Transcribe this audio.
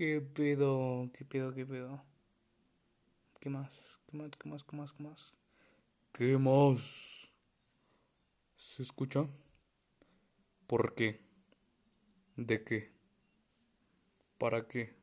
¿Qué pedo? ¿Qué pedo? ¿Qué pedo? ¿Qué más? ¿Qué más? ¿Qué más? ¿Qué más? ¿Qué más? ¿Qué más? ¿Se escucha? ¿Por qué? ¿De qué? ¿Para qué?